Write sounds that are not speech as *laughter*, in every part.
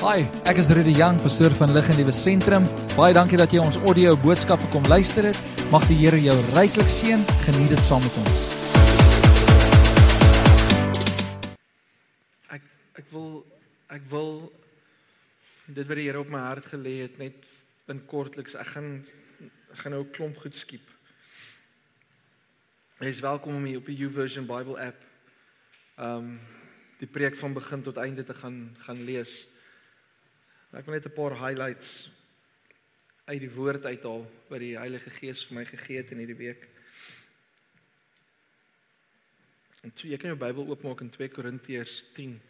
Hi, ek is Rudy Jang, pastoor van Lig en Liewe Sentrum. Baie dankie dat jy ons audio boodskappe kom luister het. Mag die Here jou ryklik seën. Geniet dit saam met ons. Ek ek wil ek wil dit wat die Here op my hart gelê het net in kortliks. Ek gaan ek gaan nou 'n klomp goed skiep. Jy is welkom om hier op die YouVersion Bible app um die preek van begin tot einde te gaan gaan lees. Ek wil net 'n paar highlights uit die woord uithaal wat die Heilige Gees vir my gegee het in hierdie week. En toe, jy kan jou Bybel oopmaak in 2 Korintiërs 10.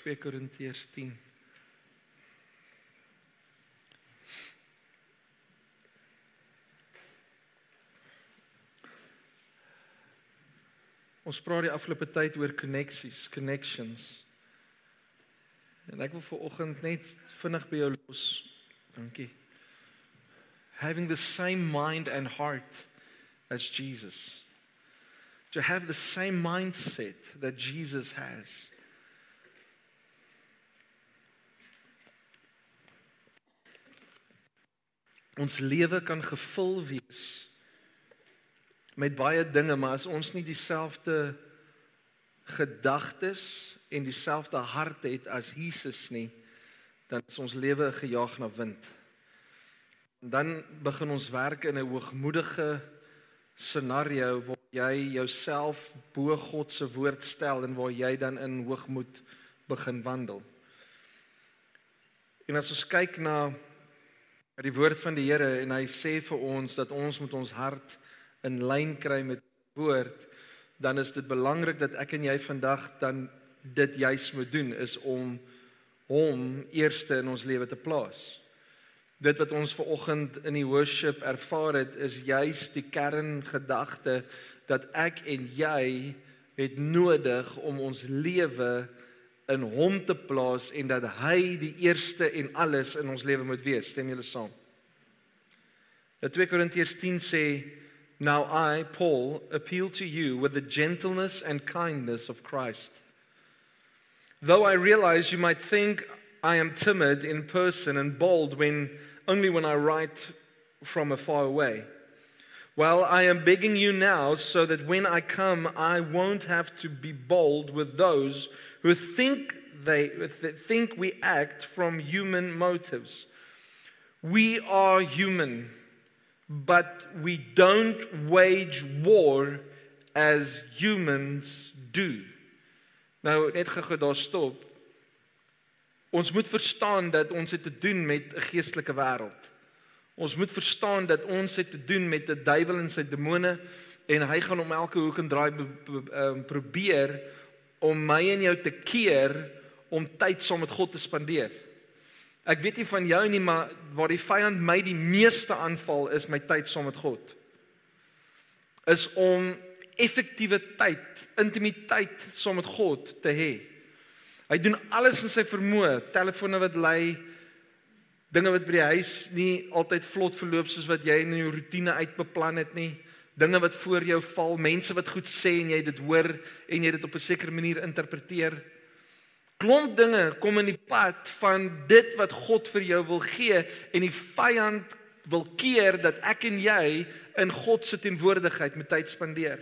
2 Korintiërs 10. Ons praat die afgelope tyd oor koneksies, connections. En ek wil vir oggend net vinnig by jou los. Dankie. Having the same mind and heart as Jesus. To have the same mindset that Jesus has. Ons lewe kan gevul wees met baie dinge, maar as ons nie dieselfde gedagtes en dieselfde hart het as Jesus nie, dan is ons lewe gejaag na wind. En dan begin ons werk in 'n hoogmoedige scenario waar jy jouself bo God se woord stel en waar jy dan in hoogmoed begin wandel. En as ons kyk na die woord van die Here en hy sê vir ons dat ons met ons hart in lyn kry met woord, dan is dit belangrik dat ek en jy vandag dan dit juis moet doen is om hom eerste in ons lewe te plaas. Dit wat ons ver oggend in die worship ervaar het is juis die kerngedagte dat ek en jy het nodig om ons lewe in hom te plaas en dat hy die eerste en alles in ons lewe moet wees. Stem julle saam? 2 Korintiërs 10 sê Now I, Paul, appeal to you with the gentleness and kindness of Christ. Though I realize you might think I am timid in person and bold when only when I write from afar away. Well, I am begging you now so that when I come, I won't have to be bold with those who think they think we act from human motives. We are human but we don't wage war as humans do. Nou net gou daar stop. Ons moet verstaan dat ons het te doen met 'n geestelike wêreld. Ons moet verstaan dat ons het te doen met 'n duiwel en sy demone en hy gaan om elke hoek en draai ehm, probeer om my en jou te keer om tyd saam met God te spandeer. Ek weet nie van jou nie, maar waar die vyand my die meeste aanval is my tyd saam met God. Is om effektiewe tyd, intimiteit saam met God te hê. Hy doen alles in sy vermoë, telefone wat lui, dinge wat by die huis nie altyd vlot verloop soos wat jy in jou rotine uitbeplan het nie, dinge wat voor jou val, mense wat goed sê en jy dit hoor en jy dit op 'n sekere manier interpreteer klomp dinge kom in die pad van dit wat God vir jou wil gee en die vyand wil keer dat ek en jy in God se teenwoordigheid met tyd spandeer.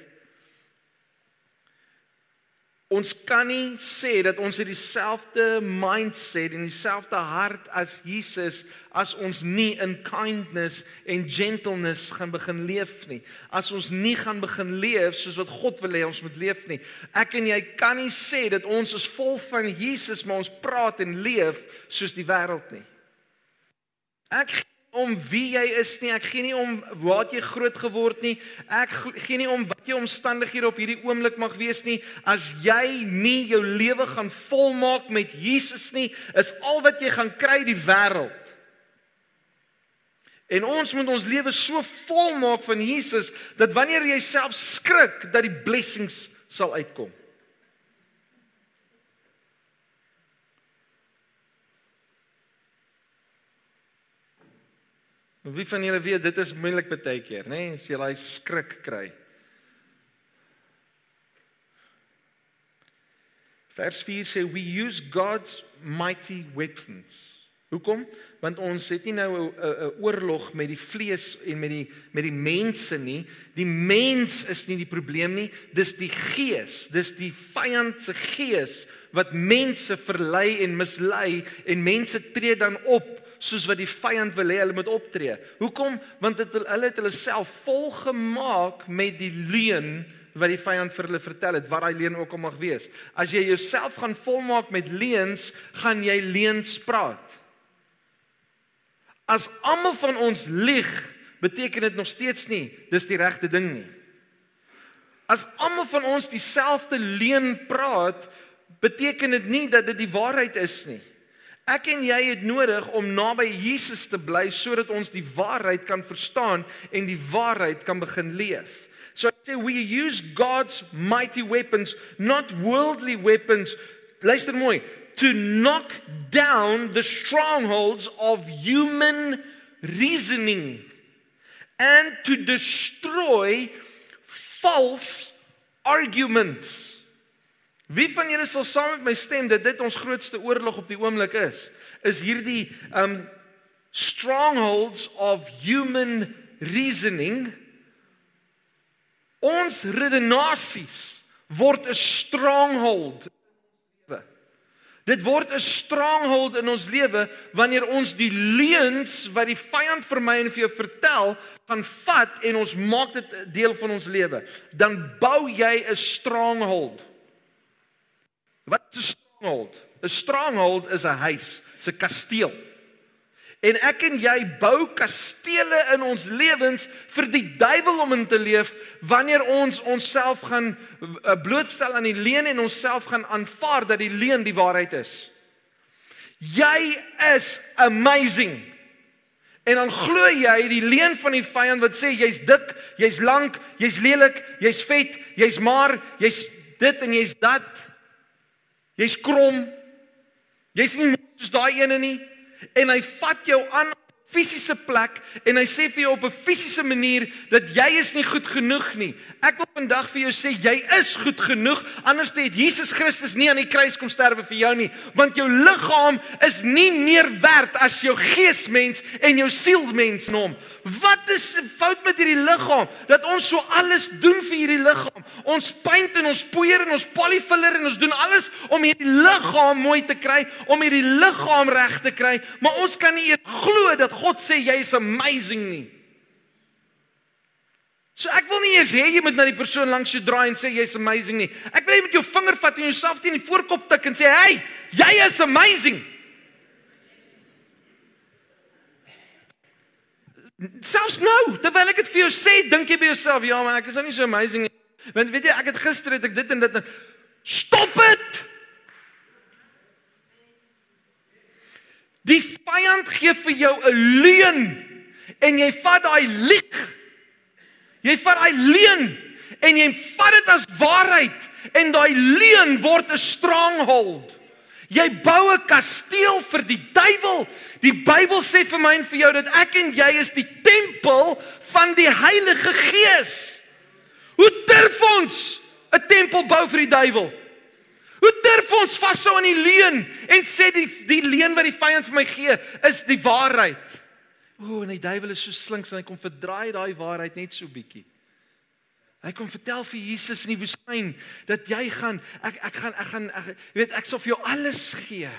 Ons kan nie sê dat ons het dieselfde mindset en dieselfde hart as Jesus as ons nie in kindness en gentleness gaan begin leef nie. As ons nie gaan begin leef soos wat God wil hê ons moet leef nie. Ek en jy kan nie sê dat ons is vol van Jesus maar ons praat en leef soos die wêreld nie. Ek om wie jy is nie. Ek gee nie om waar jy groot geword nie. Ek gee nie om wat jou omstandighede op hierdie oomblik mag wees nie. As jy nie jou lewe gaan volmaak met Jesus nie, is al wat jy gaan kry die wêreld. En ons moet ons lewe so volmaak van Jesus dat wanneer jy self skrik dat die blessings sal uitkom. Wie van julle weet dit is moeilik baie keer, nê, nee? as jy daai skrik kry. Vers 4 sê we use God's mighty weapons. Hoekom? Want ons het nie nou 'n oorlog met die vlees en met die met die mense nie. Die mens is nie die probleem nie, dis die gees. Dis die vyand se gees wat mense verlei en mislei en mense tree dan op soos wat die vyand wil hê hulle moet optree. Hoekom? Want het, hulle het hulle self volgemaak met die leuen wat die vyand vir hulle vertel het wat daai leuen ook al mag wees. As jy jouself gaan volmaak met leuns, gaan jy leuns praat. As almal van ons lieg, beteken dit nog steeds nie dis die regte ding nie. As almal van ons dieselfde leuen praat, beteken dit nie dat dit die waarheid is nie. Ek en jy het nodig om naby Jesus te bly sodat ons die waarheid kan verstaan en die waarheid kan begin leef. So I say we use God's mighty weapons, not worldly weapons. Luister mooi, to knock down the strongholds of human reasoning and to destroy false arguments. Wie van julle sal saam met my stem dat dit ons grootste oorlog op die oomblik is? Is hierdie um strongholds of human reasoning ons redenasies word 'n stronghold Dit word 'n stronghold in ons lewe wanneer ons die leuns wat die vyand vir my en vir jou vertel, gaan vat en ons maak dit deel van ons lewe. Dan bou jy 'n stronghold. Wat is 'n stronghold? 'n Stronghold is 'n huis, 'n kasteel. En ek en jy bou kastele in ons lewens vir die duiwel om in te leef wanneer ons onsself gaan eh, blootstel aan die leuen en onsself gaan aanvaar dat die leuen die waarheid is. Jy is amazing. En dan glo jy die leuen van die vyand wat sê jy's dik, jy's lank, jy's lelik, jy's vet, jy's maar, jy's dit en jy's dat. Jy's krom. Jy's nie soos daai ene nie en hy vat jou aan fisiese plek en hy sê vir jou op 'n fisiese manier dat jy is nie goed genoeg nie. Ek wil vandag vir jou sê jy is goed genoeg anders het Jesus Christus nie aan die kruis kom sterwe vir jou nie, want jou liggaam is nie meer werd as jou geesmens en jou sielmens nom. Wat is fout met hierdie liggaam dat ons so alles doen vir hierdie liggaam? Ons paint en ons poeier en ons polyfiller en ons doen alles om hierdie liggaam mooi te kry, om hierdie liggaam reg te kry, maar ons kan nie eers glo dat God sê jy is amazing nie. So ek wil nie eers hê jy moet na die persoon langs jou draai en sê jy's amazing nie. Ek wil jy met jou vinger vat en jouself teen die voorkop tik en sê, "Hey, jy is amazing." Selfs nou, terwyl ek dit vir jou sê, dink jy by jouself, "Ja, maar ek is nou nie so amazing nie." Want weet jy, ek het gister het ek dit en dit en stop dit. Die vyand gee vir jou 'n leuen en jy vat daai lieg. Jy vat daai leuen en jy vat dit as waarheid en daai leuen word 'n stronghold. Jy bou 'n kasteel vir die duiwel. Die Bybel sê vir my en vir jou dat ek en jy is die tempel van die Heilige Gees. Hoe durf ons 'n tempel bou vir die duiwel? Hoe durf ons vashou aan die leuen en sê die die leuen wat die vyand vir my gee is die waarheid? O, en die duiwel is so slinks en hy kom verdraai daai waarheid net so bietjie. Hy kom vertel vir Jesus in die woestyn dat jy gaan ek ek gaan ek gaan ek weet ek sal vir jou alles gee.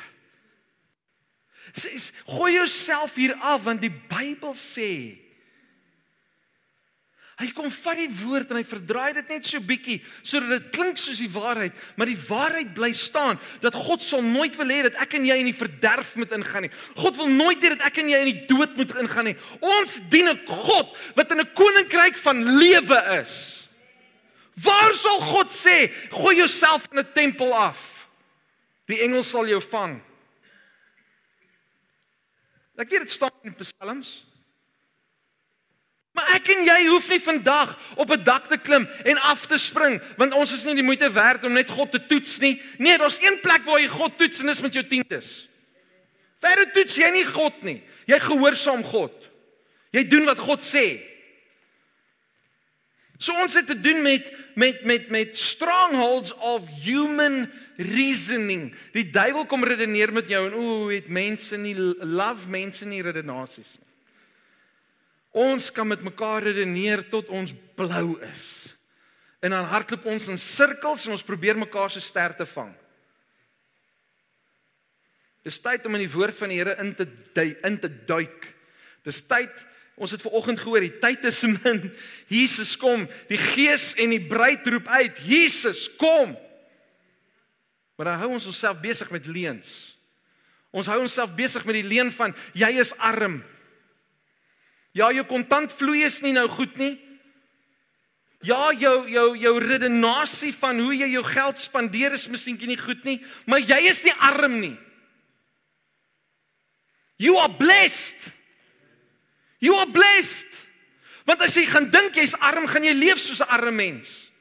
Sê gooi jouself hier af want die Bybel sê Hy kom vat die woord en hy verdraai dit net so bietjie sodat dit klink soos die waarheid, maar die waarheid bly staan dat God sal nooit wil hê dat ek en jy in die verderf moet ingaan nie. God wil nooit hê dat ek en jy in die dood moet ingaan nie. Ons dien 'n God wat in 'n koninkryk van lewe is. Waar sal God sê, gooi jouself in 'n tempel af? Die engel sal jou vang. Ek weet dit staan in Psalms. Maar ek en jy hoef nie vandag op 'n dak te klim en af te spring want ons is nie die moeite werd om net God te toets nie. Nee, daar's een plek waar jy God toets en dis met jou tiendes. Verder toets jy nie God nie. Jy gehoorsaam God. Jy doen wat God sê. So ons het te doen met met met met strongholds of human reasoning. Die duiwel kom redeneer met jou en o, het mense nie love mense nie redenasies nie. Ons kan met mekaar redeneer tot ons blou is. En dan hardloop ons in sirkels en ons probeer mekaar se ster te vang. Dis tyd om in die woord van die Here in te in te duik. Dis tyd Ons het ver oggend gehoor, die tyd is min. Jesus kom, die Gees en die bruid roep uit, Jesus kom. Maar dan hou ons onsself besig met leuns. Ons hou onsself besig met die leuen van jy is arm. Ja, jou kontantvloei is nie nou goed nie. Ja, jou jou jou redenasie van hoe jy jou geld spandeer is miskien nie goed nie, maar jy is nie arm nie. You are blessed. You are blessed. Want as jy gaan dink jy's arm, gaan jy leef soos 'n arme mens.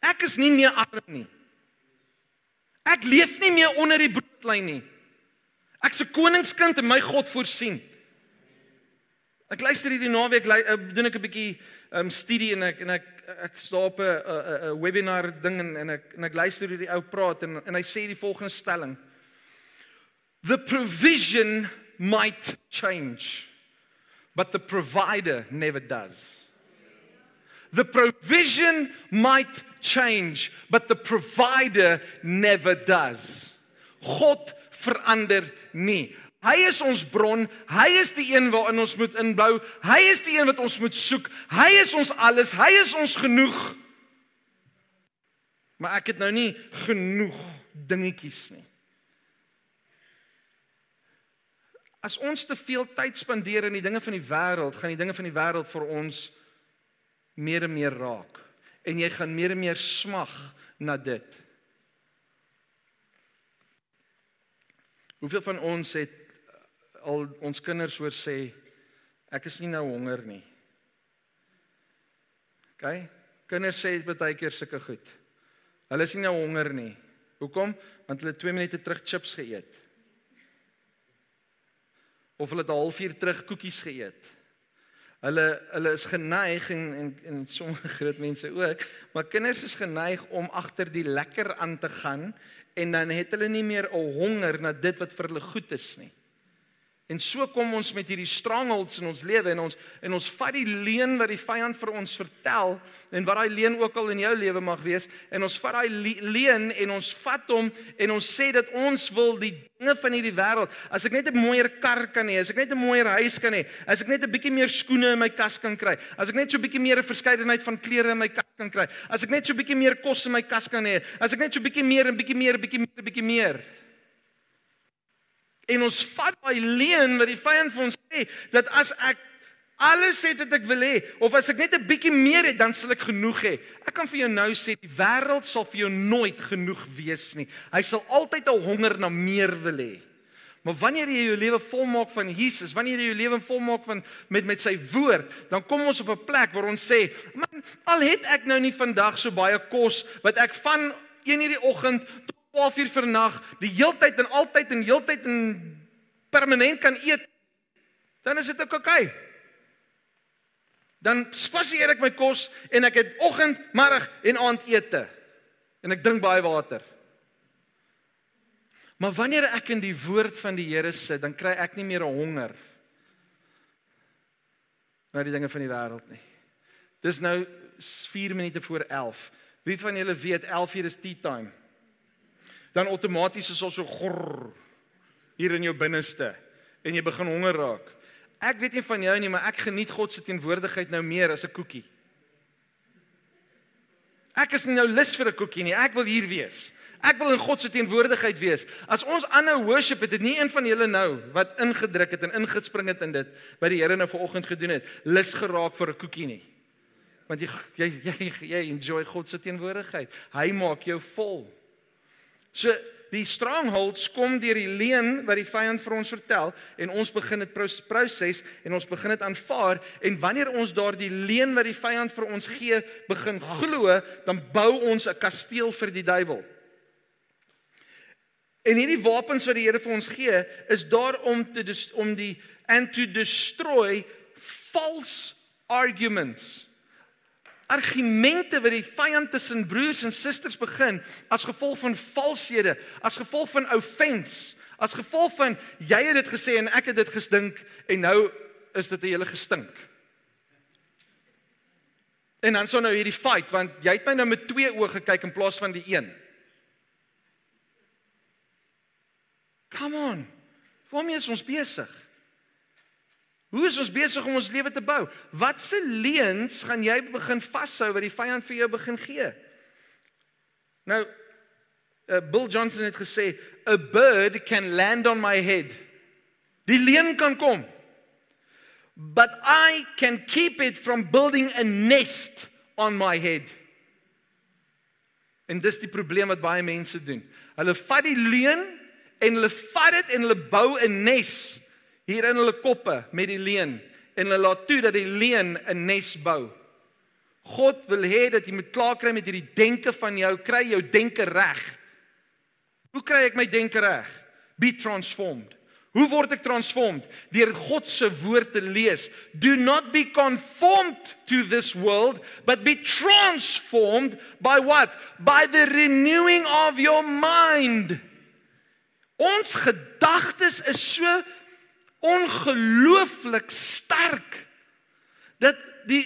Ek is nie meer arm nie. Ek leef nie meer onder die broodlyn nie. Ek's 'n koningskind en my God voorsien. Ek luister hierdie naweek uh, doen ek 'n bietjie um studie en ek en ek ek staan op 'n 'n webinar ding en en ek en ek luister hierdie ou praat en en hy sê die volgende stelling. The provision might change, but the provider never does. The provision might change, but the provider never does. God verander nie. Hy is ons bron, hy is die een waarin ons moet inbou, hy is die een wat ons moet soek. Hy is ons alles, hy is ons genoeg. Maar ek het nou nie genoeg dingetjies nie. As ons te veel tyd spandeer in die dinge van die wêreld, gaan die dinge van die wêreld vir ons meer en meer raak en jy gaan meer en meer smag na dit. Hoeveel van ons het al ons kinders hoor sê ek is nie nou honger nie. OK? Kinders sê baie keer sulke goed. Hulle is nie nou honger nie. Hoekom? Want hulle 2 minute terug chips geëet of hulle het 'n halfuur terug koekies geëet. Hulle hulle is geneig en en, en sommige *laughs* groot mense ook, maar kinders is geneig om agter die lekker aan te gaan en dan het hulle nie meer 'n honger na dit wat vir hulle goed is nie. En so kom ons met hierdie strangholds in ons lewe en ons en ons vat die leuen wat die vyand vir ons vertel en wat daai leuen ook al in jou lewe mag wees en ons vat daai leuen en ons vat hom en ons sê dat ons wil die dinge van hierdie wêreld. As ek net 'n mooier kar kan hê as ek net 'n mooier huis kan hê as ek net 'n bietjie meer skoene in my kas kan kry as ek net so 'n bietjie meer 'n verskeidenheid van klere in my kas kan kry as ek net so 'n bietjie meer kos in my kas kan hê as ek net so 'n bietjie meer en bietjie meer 'n bietjie meer 'n bietjie meer, bietjie meer En ons vat daai leuen wat die vyand vir ons sê dat as ek alles het wat ek wil hê of as ek net 'n bietjie meer het dan sal ek genoeg hê. Ek kan vir jou nou sê die wêreld sal vir jou nooit genoeg wees nie. Hy sal altyd 'n honger na meer wil hê. Maar wanneer jy jou lewe volmaak van Jesus, wanneer jy jou lewe volmaak van met met sy woord, dan kom ons op 'n plek waar ons sê, "Man, al het ek nou nie vandag so baie kos wat ek van 1:00 in die oggend tot 12 uur vir nag, die heeltyd en altyd en heeltyd en permanent kan eet, dan is dit ook oukei. Okay. Dan spasieer ek my kos en ek het oggend, middag en aandete. En ek drink baie water. Maar wanneer ek in die woord van die Here sit, dan kry ek nie meer honger na die dinge van die wêreld nie. Dis nou 4 minute voor 11. Wie van julle weet 11 uur is tea time? Dan outomaties is ons so grrr hier in jou binneste en jy begin honger raak. Ek weet nie van jou nie, maar ek geniet God se teenwoordigheid nou meer as 'n koekie. Ek is nie nou lus vir 'n koekie nie. Ek wil hier wees. Ek wil in God se teenwoordigheid wees. As ons aanhou worship, het dit nie een van julle nou wat ingedruk het en ingespring het in dit wat die Here nou vanoggend gedoen het, lus geraak vir 'n koekie nie. Want jy jy jy, jy enjoy God se teenwoordigheid. Hy maak jou vol. So die strongholds kom deur die leuen wat die vyand vir ons vertel en ons begin dit proses en ons begin dit aanvaar en wanneer ons daardie leuen wat die vyand vir ons gee begin glo, dan bou ons 'n kasteel vir die duiwel. En hierdie wapens wat die Here vir ons gee, is daar om te om die and to destroy false arguments. Argumente wat die vyand tussen broers en susters begin as gevolg van valshede, as gevolg van offense, as gevolg van jy het dit gesê en ek het dit gestink en nou is dit 'n hele gestink. En dan sou nou hierdie fight want jy het my nou met twee oë gekyk in plaas van die een. Come on. Waarmee is ons besig? Hoe is ons besig om ons lewe te bou? Watse leuns gaan jy begin vashou wat die vyand vir jou begin gee? Nou uh, Bill Johnson het gesê, "A bird can land on my head." Die leuen kan kom. But I can keep it from building a nest on my head. En dis die probleem wat baie mense doen. Hulle vat die leuen en hulle vat dit en hulle bou 'n nes hier in hulle koppe met die leuen en hulle laat toe dat die leuen 'n nes bou. God wil hê dat jy moet klaar kry met hierdie denke van jou, kry jou denke reg. Hoe kry ek my denke reg? Be transformed. Hoe word ek transformed? Deur God se woord te lees. Do not be conformed to this world, but be transformed by what? By the renewing of your mind. Ons gedagtes is so ongelooflik sterk dat die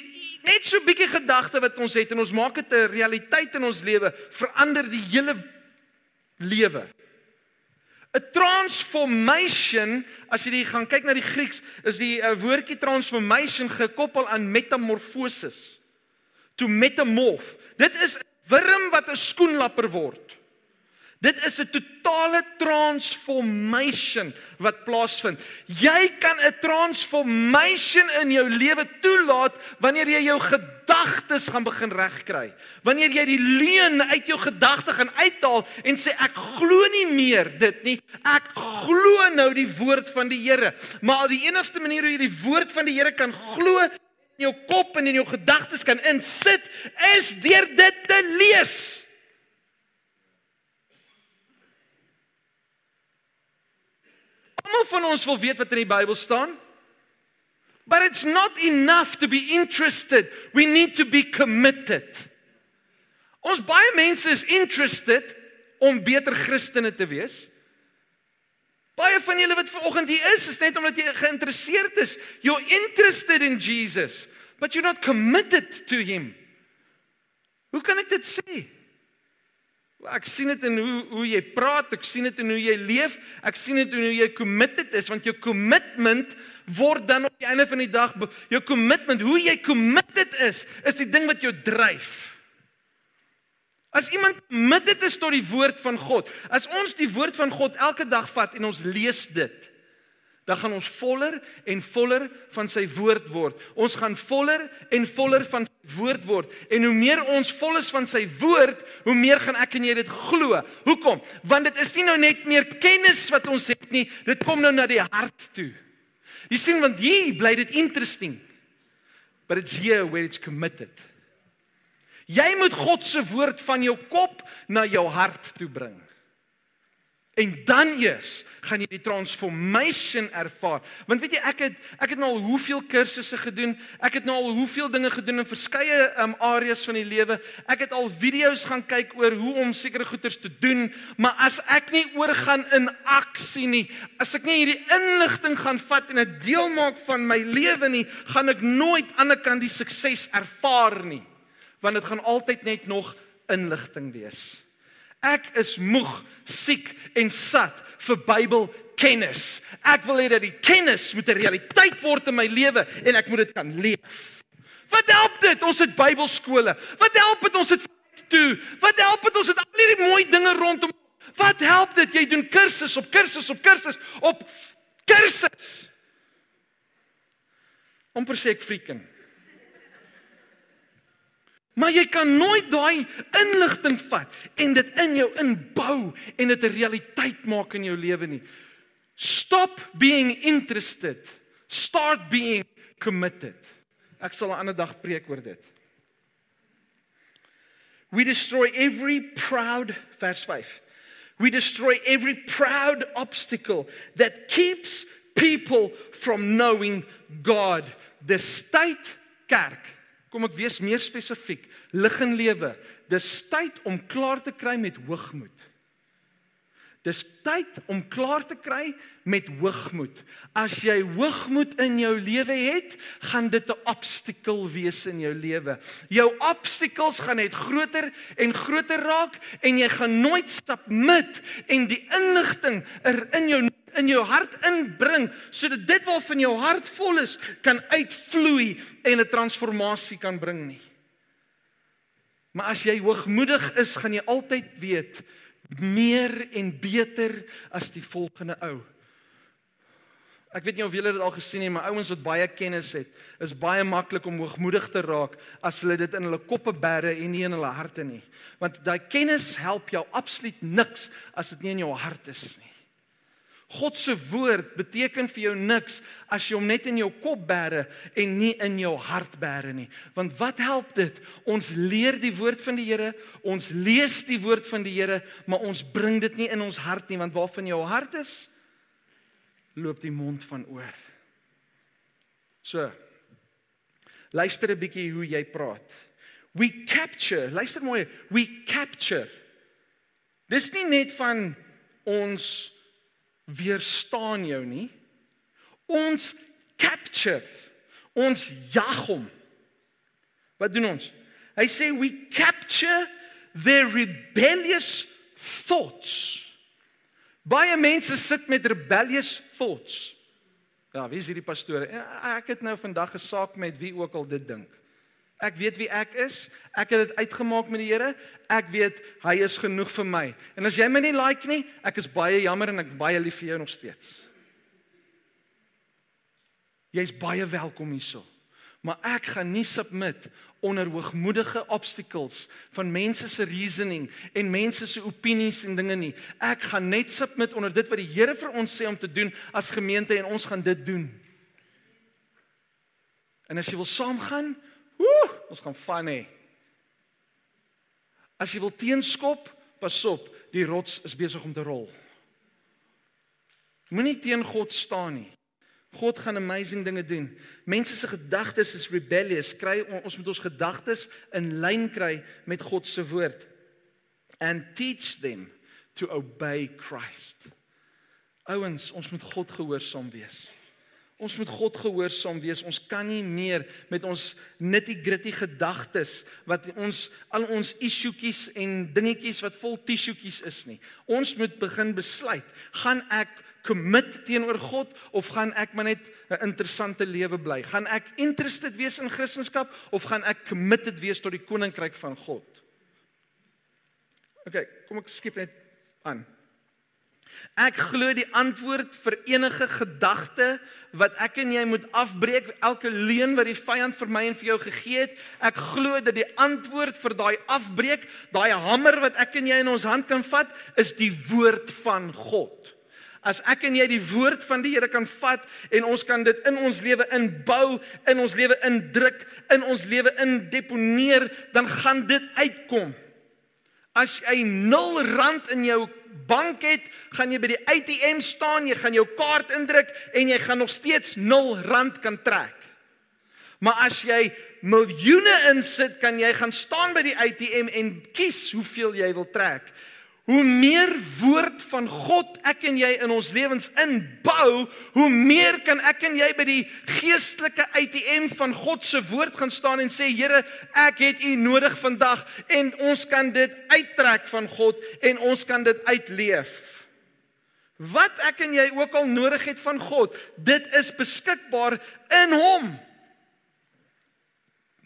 net so bietjie gedagte wat ons het en ons maak dit 'n realiteit in ons lewe verander die hele lewe. 'n Transformation, as jy die gaan kyk na die Grieks, is die uh, woordjie transformation gekoppel aan metamorfosis. To metamorph. Dit is 'n wurm wat 'n skoenlapper word. Dit is 'n totale transformation wat plaasvind. Jy kan 'n transformation in jou lewe toelaat wanneer jy jou gedagtes gaan begin regkry. Wanneer jy die leuen uit jou gedagte gaan uithaal en sê ek glo nie meer dit nie. Ek glo nou die woord van die Here. Maar die enigste manier hoe jy die woord van die Here kan glo in jou kop en in jou gedagtes kan insit is deur dit te lees. Almal van ons wil weet wat in die Bybel staan. But it's not enough to be interested. We need to be committed. Ons baie mense is interested om beter Christene te wees. Baie van julle wat vanoggend hier is, is net omdat jy geïnteresseerd is. You're interested in Jesus, but you're not committed to him. Hoe kan ek dit sê? Ek sien dit in hoe hoe jy praat, ek sien dit in hoe jy leef, ek sien dit in hoe jy committed is want jou commitment word dan op die einde van die dag jou commitment, hoe jy committed is, is die ding wat jou dryf. As iemand committed is tot die woord van God, as ons die woord van God elke dag vat en ons lees dit, dan gaan ons voller en voller van sy woord word. Ons gaan voller en voller van sy woord word. En hoe meer ons vol is van sy woord, hoe meer gaan ek en jy dit glo. Hoekom? Want dit is nie nou net meer kennis wat ons het nie, dit kom nou na die hart toe. Jy sien want hier bly dit interesting. But it's here where it's committed. Jy moet God se woord van jou kop na jou hart toe bring. En dan eers gaan jy die transformation ervaar. Want weet jy ek het ek het nou al hoeveel kursusse gedoen. Ek het nou al hoeveel dinge gedoen in verskeie um, areas van die lewe. Ek het al video's gaan kyk oor hoe om sekere goeders te doen, maar as ek nie oorgaan in aksie nie, as ek nie hierdie inligting gaan vat en dit deel maak van my lewe nie, gaan ek nooit aan die kant die sukses ervaar nie. Want dit gaan altyd net nog inligting wees. Ek is moeg, siek en sat vir Bybelkennis. Ek wil hê dat die kennis moet 'n realiteit word in my lewe en ek moet dit kan leef. Wat help dit? Ons het Bybelskole. Wat help dit ons het toe? Wat help dit ons het al hierdie mooi dinge rondom? Wat help dit jy doen kursus op kursus op kursus op kursus? Om presiek freaking. Maar jy kan nooit daai inligting vat en dit in jou inbou en dit 'n realiteit maak in jou lewe nie. Stop being interested. Start being committed. Ek sal 'n ander dag preek oor dit. We destroy every proud vers 5. We destroy every proud obstacle that keeps people from knowing God. Dis tyd kerk, kom ek wees meer spesifiek, lig en lewe. Dis tyd om klaar te kry met hoogmoed. Dis tyd om klaar te kry met hoogmoed. As jy hoogmoed in jou lewe het, gaan dit 'n obstakel wees in jou lewe. Jou obstacles gaan net groter en groter raak en jy gaan nooit stap met en die inligting er in jou in jou hart inbring sodat dit wat van jou hart vol is kan uitvloei en 'n transformasie kan bring nie. Maar as jy hoogmoedig is, gaan jy altyd weet meer en beter as die volgende ou. Ek weet nie of julle dit al gesien het, maar ouens wat baie kennis het, is baie maklik om hoogmoedig te raak as hulle dit in hulle koppe bære en nie in hulle harte nie. Want daai kennis help jou absoluut niks as dit nie in jou hart is nie. God se woord beteken vir jou niks as jy hom net in jou kop bære en nie in jou hart bære nie. Want wat help dit? Ons leer die woord van die Here, ons lees die woord van die Here, maar ons bring dit nie in ons hart nie, want waarvan jou hart is, loop die mond van oor. So. Luister 'n bietjie hoe jy praat. We capture, luister mooi, we capture. Dis nie net van ons weerstaan jou nie. Ons capture. Ons jag hom. Wat doen ons? Hy sê we capture their rebellious thoughts. Baie mense sit met rebellious thoughts. Ja, wie is hierdie pastoor? Ja, ek het nou vandag 'n saak met wie ook al dit dink. Ek weet wie ek is. Ek het dit uitgemaak met die Here. Ek weet hy is genoeg vir my. En as jy my nie like nie, ek is baie jammer en ek baie lief vir jou nog steeds. Jy's baie welkom hierso. Maar ek gaan nie submit onder hoogmoedige obstacles van mense se reasoning en mense se opinies en dinge nie. Ek gaan net submit onder dit wat die Here vir ons sê om te doen as gemeente en ons gaan dit doen. En as jy wil saamgaan, Woe, ons gaan van hê. As jy wil teenskop, pas op, die rots is besig om te rol. Moenie teen God staan nie. God gaan amazing dinge doen. Mense se gedagtes is rebellious. Kry ons moet ons gedagtes in lyn kry met God se woord and teach them to obey Christ. Ouens, ons moet God gehoorsaam wees. Ons moet God gehoorsaam wees. Ons kan nie meer met ons nitty-gritty gedagtes wat ons al ons issuetjies en dingetjies wat vol tissuetjies is nie. Ons moet begin besluit, gaan ek commit teenoor God of gaan ek maar net 'n interessante lewe bly? Gaan ek interested wees in Christendom of gaan ek committed wees tot die koninkryk van God? OK, kom ek skiep net aan. Ek glo die antwoord vir enige gedagte wat ek en jy moet afbreek, elke leuen wat die vyand vir my en vir jou gegee het, ek glo dat die antwoord vir daai afbreek, daai hamer wat ek en jy in ons hand kan vat, is die woord van God. As ek en jy die woord van die Here kan vat en ons kan dit in ons lewe inbou, in ons lewe indruk, in ons lewe indeponeer, dan gaan dit uitkom. As jy 0 rand in jou bank het, gaan jy by die ATM staan, jy gaan jou kaart indruk en jy gaan nog steeds 0 rand kan trek. Maar as jy miljoene insit, kan jy gaan staan by die ATM en kies hoeveel jy wil trek. Hoe meer woord van God ek en jy in ons lewens inbou, hoe meer kan ek en jy by die geestelike ATM van God se woord gaan staan en sê Here, ek het U nodig vandag en ons kan dit uittrek van God en ons kan dit uitleef. Wat ek en jy ook al nodig het van God, dit is beskikbaar in Hom.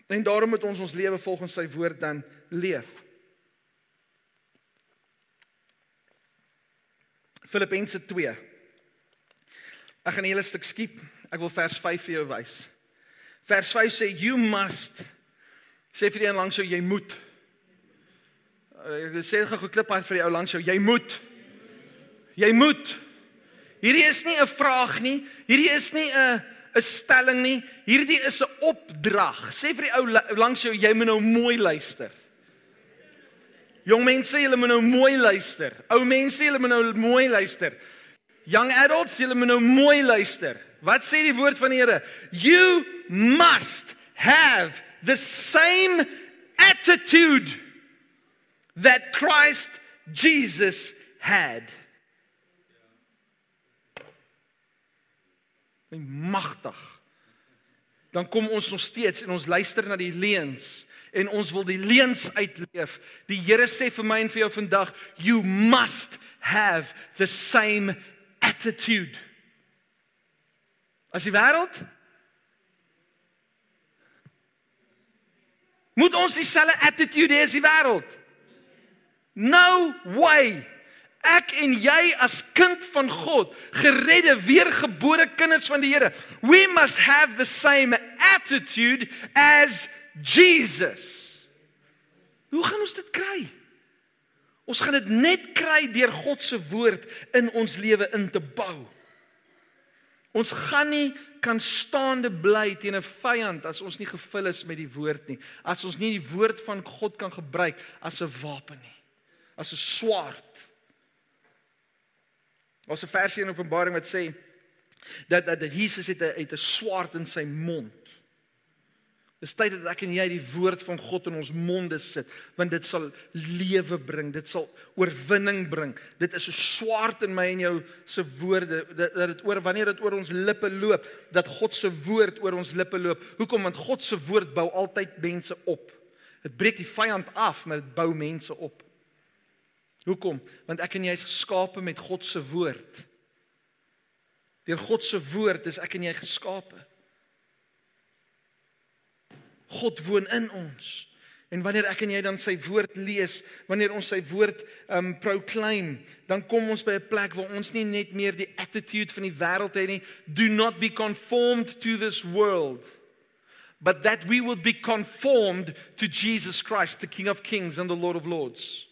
En daarom moet ons ons lewe volgens sy woord dan leef. Filippense 2. Ek gaan 'n hele stuk skiep. Ek wil vers 5 vir jou wys. Vers 5 sê you must sê vir die een langs jou jy moet. Ek sê gou klip hard vir die ou langs jou jy moet. Jy moet. Hierdie is nie 'n vraag nie. Hierdie is nie 'n 'n stelling nie. Hierdie is 'n opdrag. Sê vir die ou langs jou jy moet nou mooi luister. Jong mense, julle moet nou mooi luister. Ou mense, julle moet nou mooi luister. Young adults, julle moet nou mooi luister. Wat sê die woord van die Here? You must have the same attitude that Christ Jesus had. Magtig. Dan kom ons nog steeds en ons luister na die leuns en ons wil die leuns uitleef. Die Here sê vir my en vir jou vandag, you must have the same attitude. As die wêreld Moet ons dieselfde attitude hê as die wêreld? No way. Ek en jy as kind van God, geredde, weergebore kinders van die Here, we must have the same attitude as Jesus. Hoe gaan ons dit kry? Ons gaan dit net kry deur God se woord in ons lewe in te bou. Ons gaan nie kan staande bly teen 'n vyand as ons nie gevul is met die woord nie. As ons nie die woord van God kan gebruik as 'n wapen nie. As 'n swaard. Ons 'n versie in Openbaring wat sê dat, dat Jesus het 'n het 'n swaard in sy mond. Dis tyd dat ek en jy die woord van God in ons monde sit, want dit sal lewe bring, dit sal oorwinning bring. Dit is 'n swaard in my en jou se woorde dat dit oor wanneer dit oor ons lippe loop, dat God se woord oor ons lippe loop. Hoekom? Want God se woord bou altyd mense op. Dit breek die vyand af, maar dit bou mense op. Hoekom? Want ek en jy is geskape met God se woord. Deur God se woord is ek en jy geskape. God woon in ons. En wanneer ek en jy dan sy woord lees, wanneer ons sy woord um proclaim, dan kom ons by 'n plek waar ons nie net meer die attitude van die wêreld het nie, do not be conformed to this world, but that we will be conformed to Jesus Christ, the King of Kings and the Lord of Lords.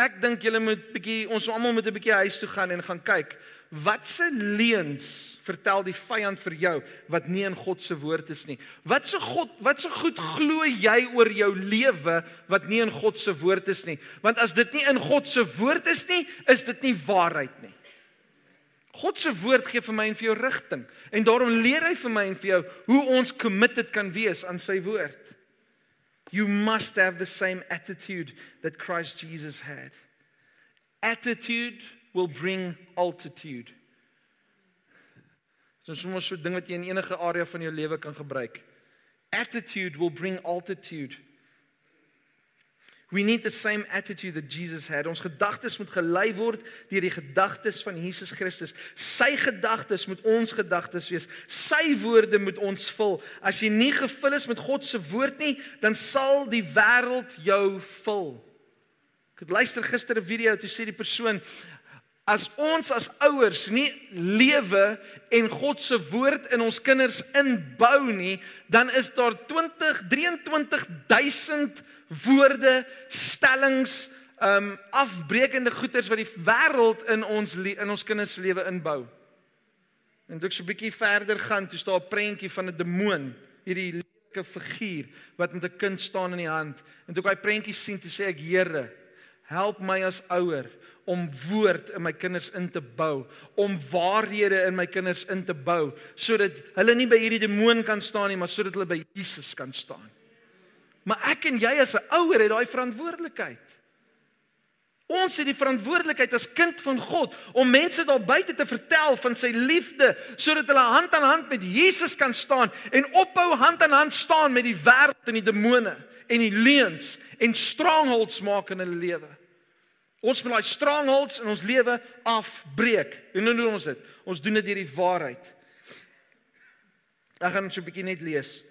Ek dink julle moet bietjie ons almal moet 'n bietjie huis toe gaan en gaan kyk watse leuns vertel die vyand vir jou wat nie in God se woord is nie. Wat se God, wat se goed glo jy oor jou lewe wat nie in God se woord is nie? Want as dit nie in God se woord is nie, is dit nie waarheid nie. God se woord gee vir my en vir jou rigting en daarom leer hy vir my en vir jou hoe ons committed kan wees aan sy woord. You must have the same attitude that Christ Jesus had. Attitude will bring altitude. So soms so 'n ding wat jy in enige area van jou lewe kan gebruik. Attitude will bring altitude. We need the same attitude that Jesus had. Ons gedagtes moet gelei word deur die gedagtes van Jesus Christus. Sy gedagtes moet ons gedagtes wees. Sy woorde moet ons vul. As jy nie gevul is met God se woord nie, dan sal die wêreld jou vul. Ek het luister gister 'n video toe sê die persoon As ons as ouers nie lewe en God se woord in ons kinders inbou nie, dan is daar 20 23000 woorde, stellings, um afbreekende goeters wat die wêreld in ons in ons kinders se lewe inbou. En dit ek so 'n bietjie verder gaan, toe staan 'n prentjie van 'n demoon, hierdie lelike figuur wat met 'n kind staan in die hand. En toe ek daai prentjie sien, toe sê ek: "Here, help my as ouer om woord in my kinders in te bou, om waarhede in my kinders in te bou, sodat hulle nie by hierdie demoon kan staan nie, maar sodat hulle by Jesus kan staan. Maar ek en jy as 'n ouer het daai verantwoordelikheid. Ons het die verantwoordelikheid as kind van God om mense daar buite te vertel van sy liefde sodat hulle hand aan hand met Jesus kan staan en ophou hand aan hand staan met die wêreld en die demone en die leuns en strongholds maak in hulle lewe. Ons moet daai strongholds in ons lewe afbreek. Hoe doen ons dit? Ons doen dit deur die waarheid. Ek gaan net so 'n bietjie net lees.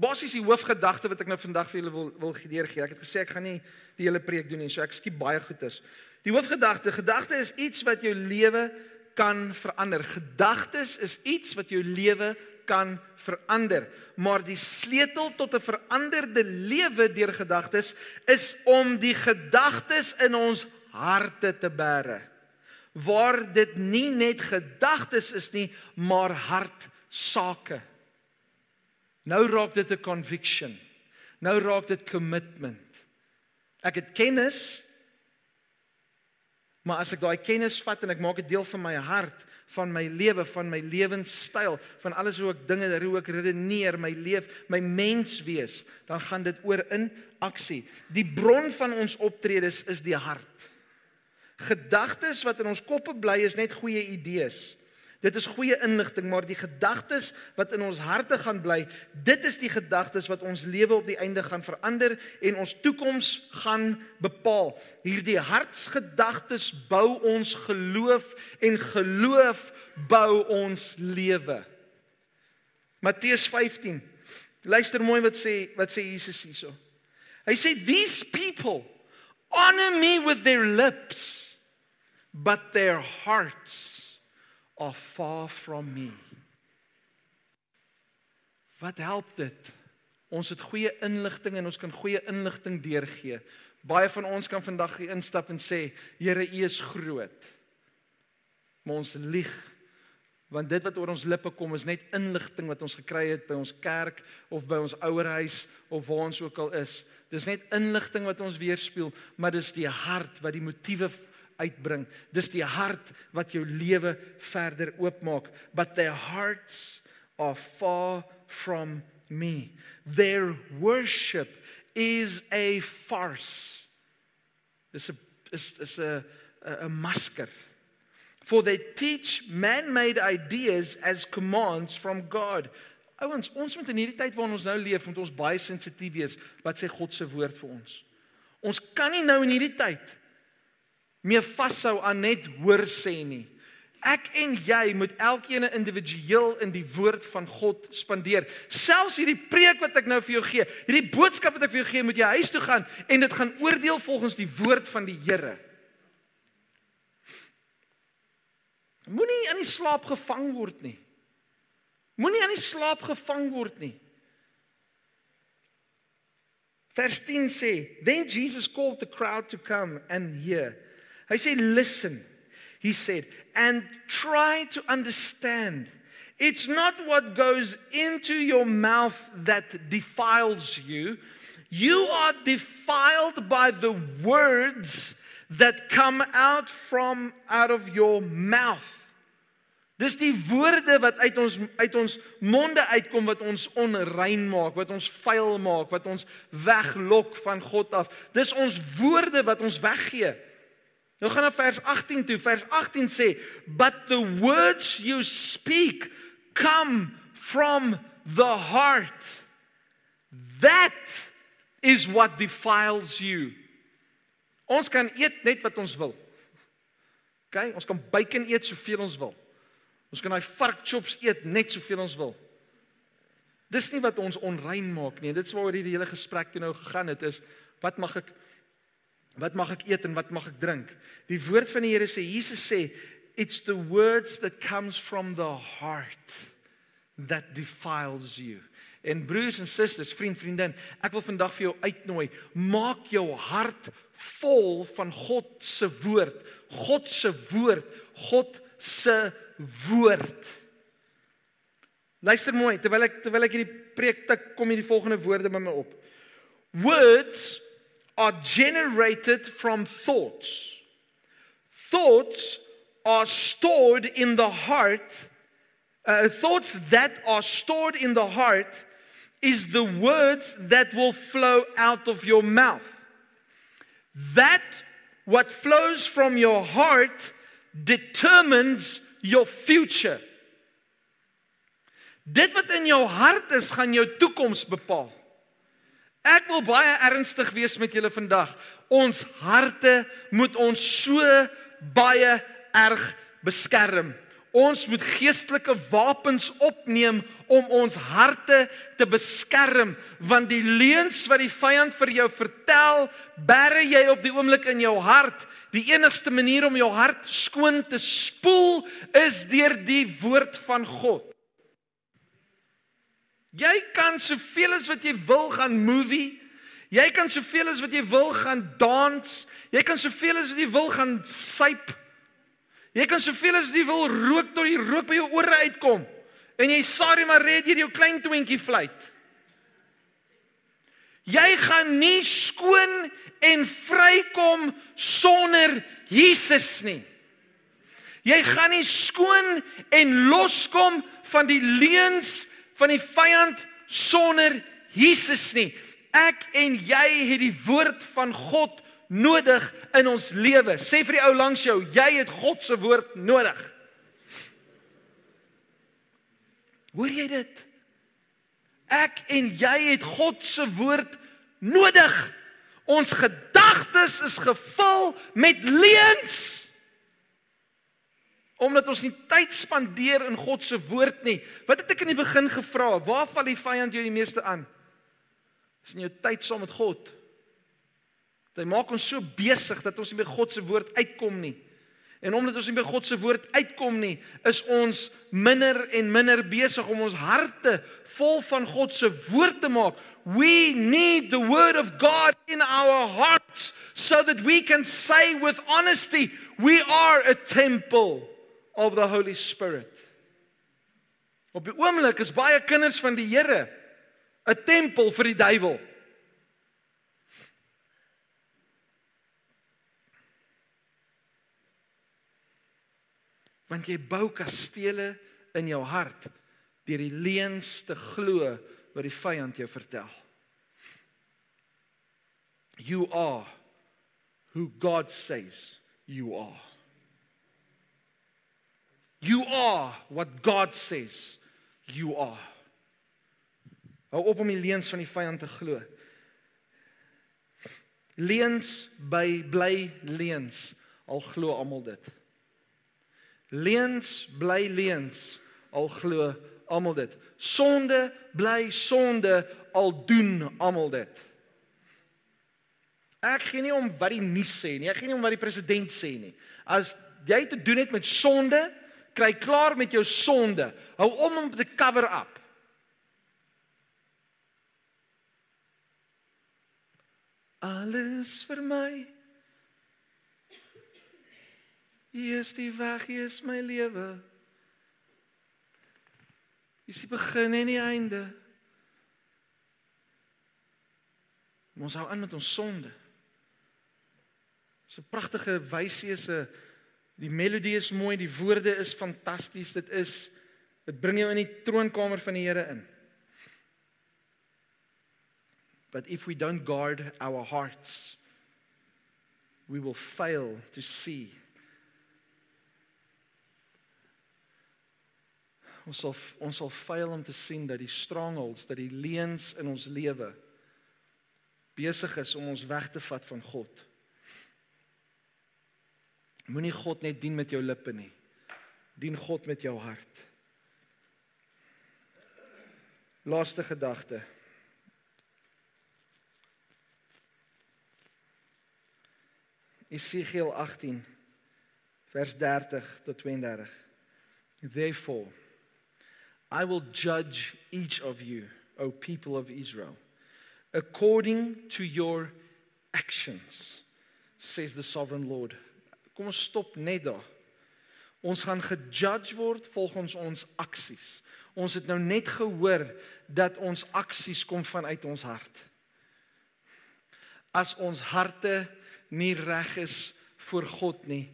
Basies die hoofgedagte wat ek nou vandag vir julle wil wil deurgee. Ek het gesê ek gaan nie die hele preek doen nie, so ek skiep baie goeters. Die hoofgedagte, gedagte is iets wat jou lewe kan verander. Gedagtes is iets wat jou lewe kan verander. Maar die sleutel tot 'n veranderde lewe deur gedagtes is om die gedagtes in ons harte te bære. Waar dit nie net gedagtes is nie, maar hartsake. Nou raak dit 'n conviction. Nou raak dit commitment. Ek het kennis. Maar as ek daai kennis vat en ek maak dit deel van my hart, van my lewe, van my lewenstyl, van alles hoe ek dinge, hoe ek redeneer, my leef, my mens wees, dan gaan dit oor in aksie. Die bron van ons optredes is die hart. Gedagtes wat in ons koppe bly is net goeie idees. Dit is goeie inligting, maar die gedagtes wat in ons harte gaan bly, dit is die gedagtes wat ons lewe op die einde gaan verander en ons toekoms gaan bepaal. Hierdie hartsgedagtes bou ons geloof en geloof bou ons lewe. Matteus 15. Luister mooi wat sê wat sê Jesus hierso. Hy sê these people honor me with their lips but their hearts are far from me. Wat help dit? Ons het goeie inligting en ons kan goeie inligting deurgee. Baie van ons kan vandag hier instap en sê, Here, U is groot. Maar ons lieg want dit wat oor ons lippe kom is net inligting wat ons gekry het by ons kerk of by ons ouerhuis of waar ons ook al is. Dis net inligting wat ons weerspieël, maar dis die hart wat die motiewe uitbring. Dis die hart wat jou lewe verder oopmaak. But their hearts are far from me. Their worship is a farce. Dis 'n is is 'n 'n masker. For they teach man-made ideas as commands from God. Ouens, ons moet in hierdie tyd waarin ons nou leef, moet ons baie sensitief wees wat sê God se woord vir ons. Ons kan nie nou in hierdie tyd meer vashou aan net hoor sê nie. Ek en jy moet elkeen individueel in die woord van God spandeer. Selfs hierdie preek wat ek nou vir jou gee, hierdie boodskap wat ek vir jou gee, moet jy huis toe gaan en dit gaan oordeel volgens die woord van die Here. Moenie in die slaap gevang word nie. Moenie in die slaap gevang word nie. Vers 10 sê, "Then Jesus called the crowd to come and hear." Hy sê listen. He said and try to understand. It's not what goes into your mouth that defiles you. You are defiled by the words that come out from out of your mouth. Dis die woorde wat uit ons uit ons monde uitkom wat ons onrein maak, wat ons vuil maak, wat ons weglok van God af. Dis ons woorde wat ons weggee. Nou gaan na vers 18 toe. Vers 18 sê, "But the words you speak come from the heart. That is what defiles you." Ons kan eet net wat ons wil. OK, ons kan bacon eet soveel ons wil. Ons kan daai vark chops eet net soveel ons wil. Dis nie wat ons onrein maak nie. Dit is waaroor hierdie hele gesprek toe nou gegaan het is wat mag ek Wat mag ek eet en wat mag ek drink? Die woord van die Here sê Jesus sê it's the words that comes from the heart that defiles you. En broers en susters, vriend, vriendin, ek wil vandag vir jou uitnooi, maak jou hart vol van God se woord. God se woord, God se woord. Luister mooi, terwyl ek terwyl ek hierdie preek tik, kom hierdie volgende woorde by my op. Words are generated from thoughts. Thoughts are stored in the heart. Uh, thoughts that are stored in the heart is the words that will flow out of your mouth. That what flows from your heart determines your future. Dit wat in jou hart is, gaan jou toekoms bepaal. Ek wil baie ernstig wees met julle vandag. Ons harte moet ons so baie erg beskerm. Ons moet geestelike wapens opneem om ons harte te beskerm want die leuns wat die vyand vir jou vertel, bære jy op die oomblik in jou hart. Die enigste manier om jou hart skoon te spoel is deur die woord van God. Jy kan soveel as wat jy wil gaan movie. Jy kan soveel as wat jy wil gaan dans. Jy kan soveel as wat jy wil gaan suip. Jy kan soveel as jy wil rook tot die rook by jou ore uitkom. En jy sorry maar red hier jou klein twintjie fluit. Jy gaan nie skoon en vrykom sonder Jesus nie. Jy gaan nie skoon en loskom van die leuns van die vyand sonder Jesus nie. Ek en jy het die woord van God nodig in ons lewe. Sê vir die ou langs jou, jy het God se woord nodig. Hoor jy dit? Ek en jy het God se woord nodig. Ons gedagtes is gevul met leuns omdat ons nie tyd spandeer in God se woord nie. Wat het ek in die begin gevra? Waar val die vyand jou die meeste aan? Is in jou tyd saam met God. Hy maak ons so besig dat ons nie by God se woord uitkom nie. En omdat ons nie by God se woord uitkom nie, is ons minder en minder besig om ons harte vol van God se woord te maak. We need the word of God in our hearts so that we can say with honesty, we are a temple of the Holy Spirit. Op die oomblik is baie kinders van die Here 'n tempel vir die duiwel. Want jy bou kastele in jou hart deur die leuns te glo wat die vyand jou vertel. You are who God says you are. You are what God says you are. Hou op om die leuns van die vyand te glo. Leuns by bly leuns, al glo almal dit. Leuns bly leuns, al glo almal dit. Sonde bly sonde, al doen almal dit. Ek gee nie om wat die nuus sê nie. Ek gee nie om wat die president sê nie. As jy te doen het met sonde, kry klaar met jou sonde. Hou om om te cover up. Alles vir my. Hier is die weg, hier is my lewe. Hier is die begin en die einde. Ons hou aan met ons sonde. So pragtige wysie is 'n Die melodie is mooi, die woorde is fantasties. Dit is dit bring jou in die troonkamer van die Here in. But if we don't guard our hearts, we will fail to see. Ons sal ons sal faal om te sien dat die strongholds, dat die leuns in ons lewe besig is om ons weg te vat van God. Moenie God net dien met jou lippe nie. Dien God met jou hart. Laaste gedagte. Esegiel 18 vers 30 tot 32. Therefore I will judge each of you, O people of Israel, according to your actions, says the sovereign Lord. Kom ons stop net daar. Ons gaan gejudge word volgens ons aksies. Ons het nou net gehoor dat ons aksies kom vanuit ons hart. As ons harte nie reg is voor God nie,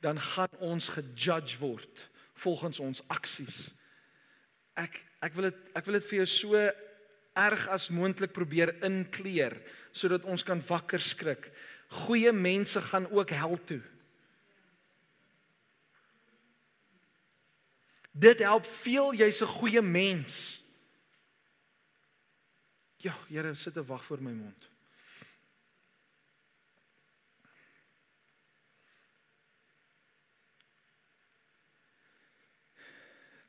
dan gaan ons gejudge word volgens ons aksies. Ek ek wil dit ek wil dit vir jou so erg as moontlik probeer inkleer sodat ons kan wakker skrik. Goeie mense gaan ook hel toe. Dit help veel jy's 'n goeie mens. Ja, Here, sit 'n wag voor my mond.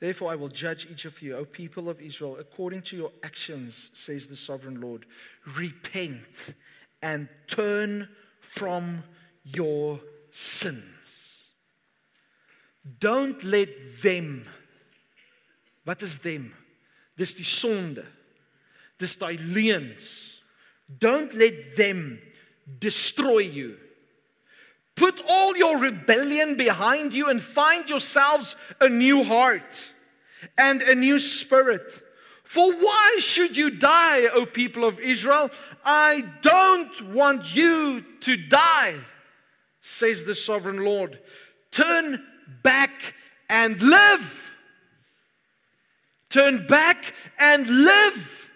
Therefore, I will judge each of you, O people of Israel, according to your actions, says the sovereign Lord. Repent and turn from your sins. Don't let them Wat is them? Dis die sonde. Dis daai leuns. Don't let them destroy you. Put all your rebellion behind you and find yourselves a new heart and a new spirit. For why should you die, O people of Israel? I don't want you to die, says the sovereign Lord. Turn back and live. Turn back and live.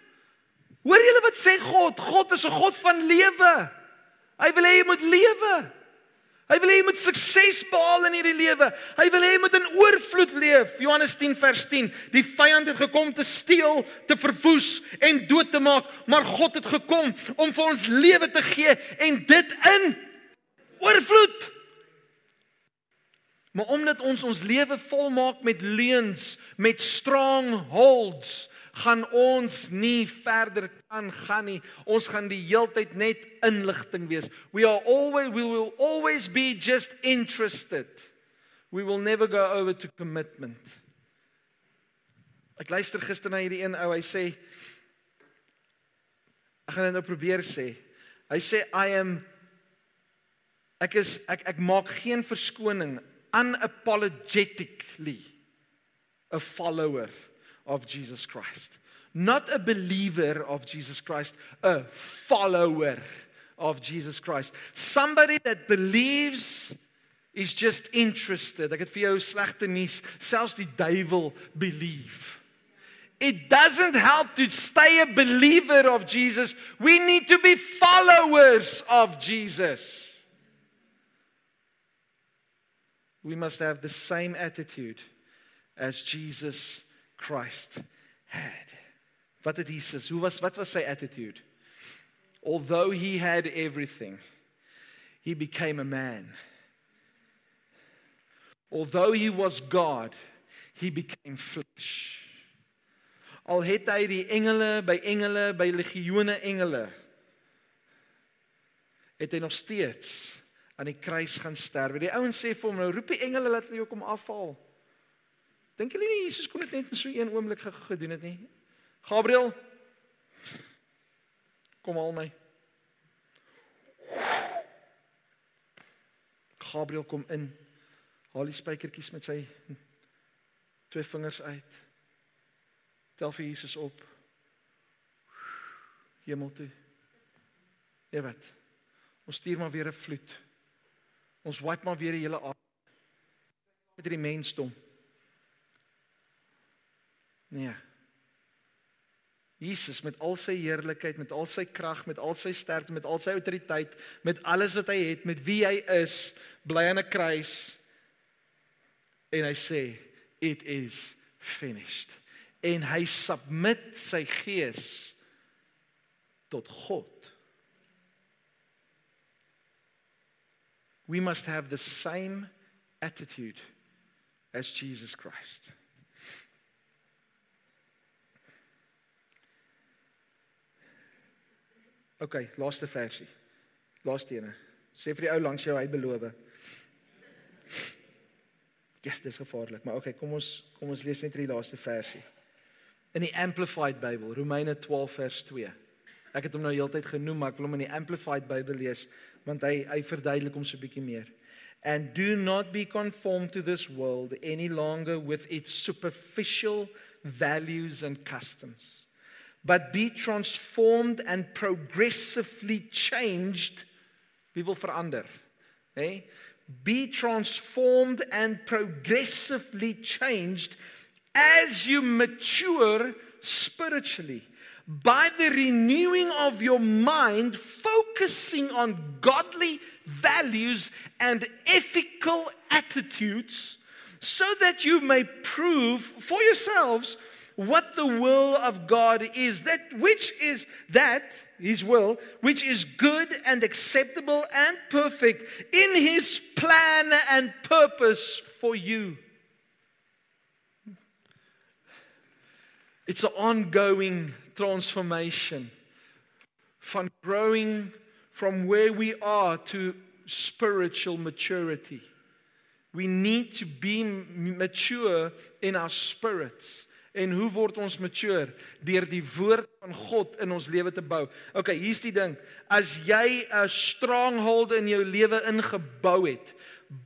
Hoor julle wat sê God? God is 'n God van lewe. Hy wil hê jy moet lewe. Hy wil hê jy moet sukses behaal in hierdie lewe. Hy wil hê jy moet in oorvloed leef. Johannes 10 vers 10. Die vyand het gekom te steel, te verwoes en dood te maak, maar God het gekom om vir ons lewe te gee en dit in oorvloed. Maar omdat ons ons lewe volmaak met leuns, met strongholds, gaan ons nie verder kan gaan nie. Ons gaan die heeltyd net inligting wees. We are always we will always be just interested. We will never go over to commitment. Ek luister gister na hierdie een ou, hy sê ek gaan dit nou probeer sê. Hy sê I am ek is ek ek maak geen verskoning unapologetically a follower of Jesus Christ. Not a believer of Jesus Christ, a follower of Jesus Christ. Somebody that believes is just interested. Ek het vir jou slegte nuus, selfs die duiwel believe. It doesn't help to stay a believer of Jesus. We need to be followers of Jesus. We must have the same attitude as Jesus Christ had. Wat het Jesus? Hoe was wat was sy attitude? Although he had everything, he became a man. Although he was God, he became flesh. Al het hy die engele by engele by legioene engele het hy nog steeds aan die kruis gaan sterwe. Die ouens sê vir hom nou roep die engele laat hulle jou kom afhaal. Dink julle nie Jesus kon dit net in so een oomblik gedoen het nie? Gabriël kom al my. Gabriël kom in. Haal die spykertjies met sy twee vingers uit. Tel vir Jesus op. Hemel toe. Ja wat? Ons stuur maar weer 'n vloed. Ons wipe maar weer die hele aarde met hierdie mensdom. Nee. Jesus met al sy heerlikheid, met al sy krag, met al sy sterkte, met al sy autoriteit, met alles wat hy het, met wie hy is, bly aan 'n kruis en hy sê it is finished. En hy submit sy gees tot God. We must have the same attitude as Jesus Christ. OK, laaste versie. Laaste ene. Sê vir die ou langs jou hy beloof. Yes, dis gevaarlik, maar OK, kom ons kom ons lees net die laaste versie. In die Amplified Bible, Romeine 12 vers 2. Ek het hom nou heeltyd genoem, maar ek wil hom in die Amplified Bible lees want hy hy verduidelik hom so 'n bietjie meer. And do not be conformed to this world any longer with its superficial values and customs but be transformed and progressively changed. Wie wil verander? Hè? Be transformed and progressively changed as you mature spiritually by the renewing of your mind, focusing on godly values and ethical attitudes, so that you may prove for yourselves what the will of God is, that which is that, His will, which is good and acceptable and perfect in His plan and purpose for you. It's an ongoing transformation from growing from where we are to spiritual maturity. We need to be mature in our spirits. En hoe word ons mature? Deur die woord van God in ons lewe te bou. OK, hier's die ding. As jy 'n stronghold in jou lewe ingebou het,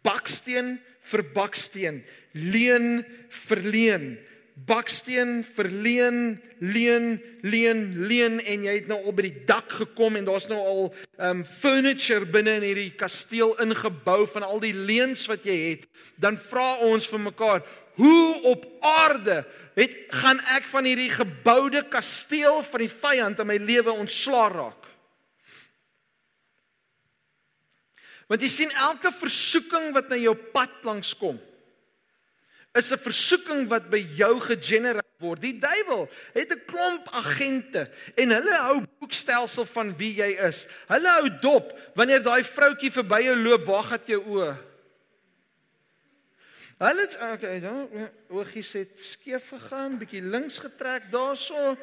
baksteen vir baksteen, leuen vir leuen, baksteen verleen, leen, leen, leen en jy het nou al by die dak gekom en daar's nou al um furniture binne in hierdie kasteel ingebou van al die leens wat jy het, dan vra ons vir mekaar, hoe op aarde het gaan ek van hierdie geboude kasteel van die vyand in my lewe ontslaa raak? Want jy sien elke versoeking wat na jou pad langs kom is 'n versoeking wat by jou gegenereer word. Die duiwel het 'n klomp agente en hulle hou boekstelsel van wie jy is. Hulle hou dop wanneer daai vroutjie verby jou loop, waar gaan jou oë? Hulle het okay, dan oogies het skeef gegaan, bietjie links getrek daarso.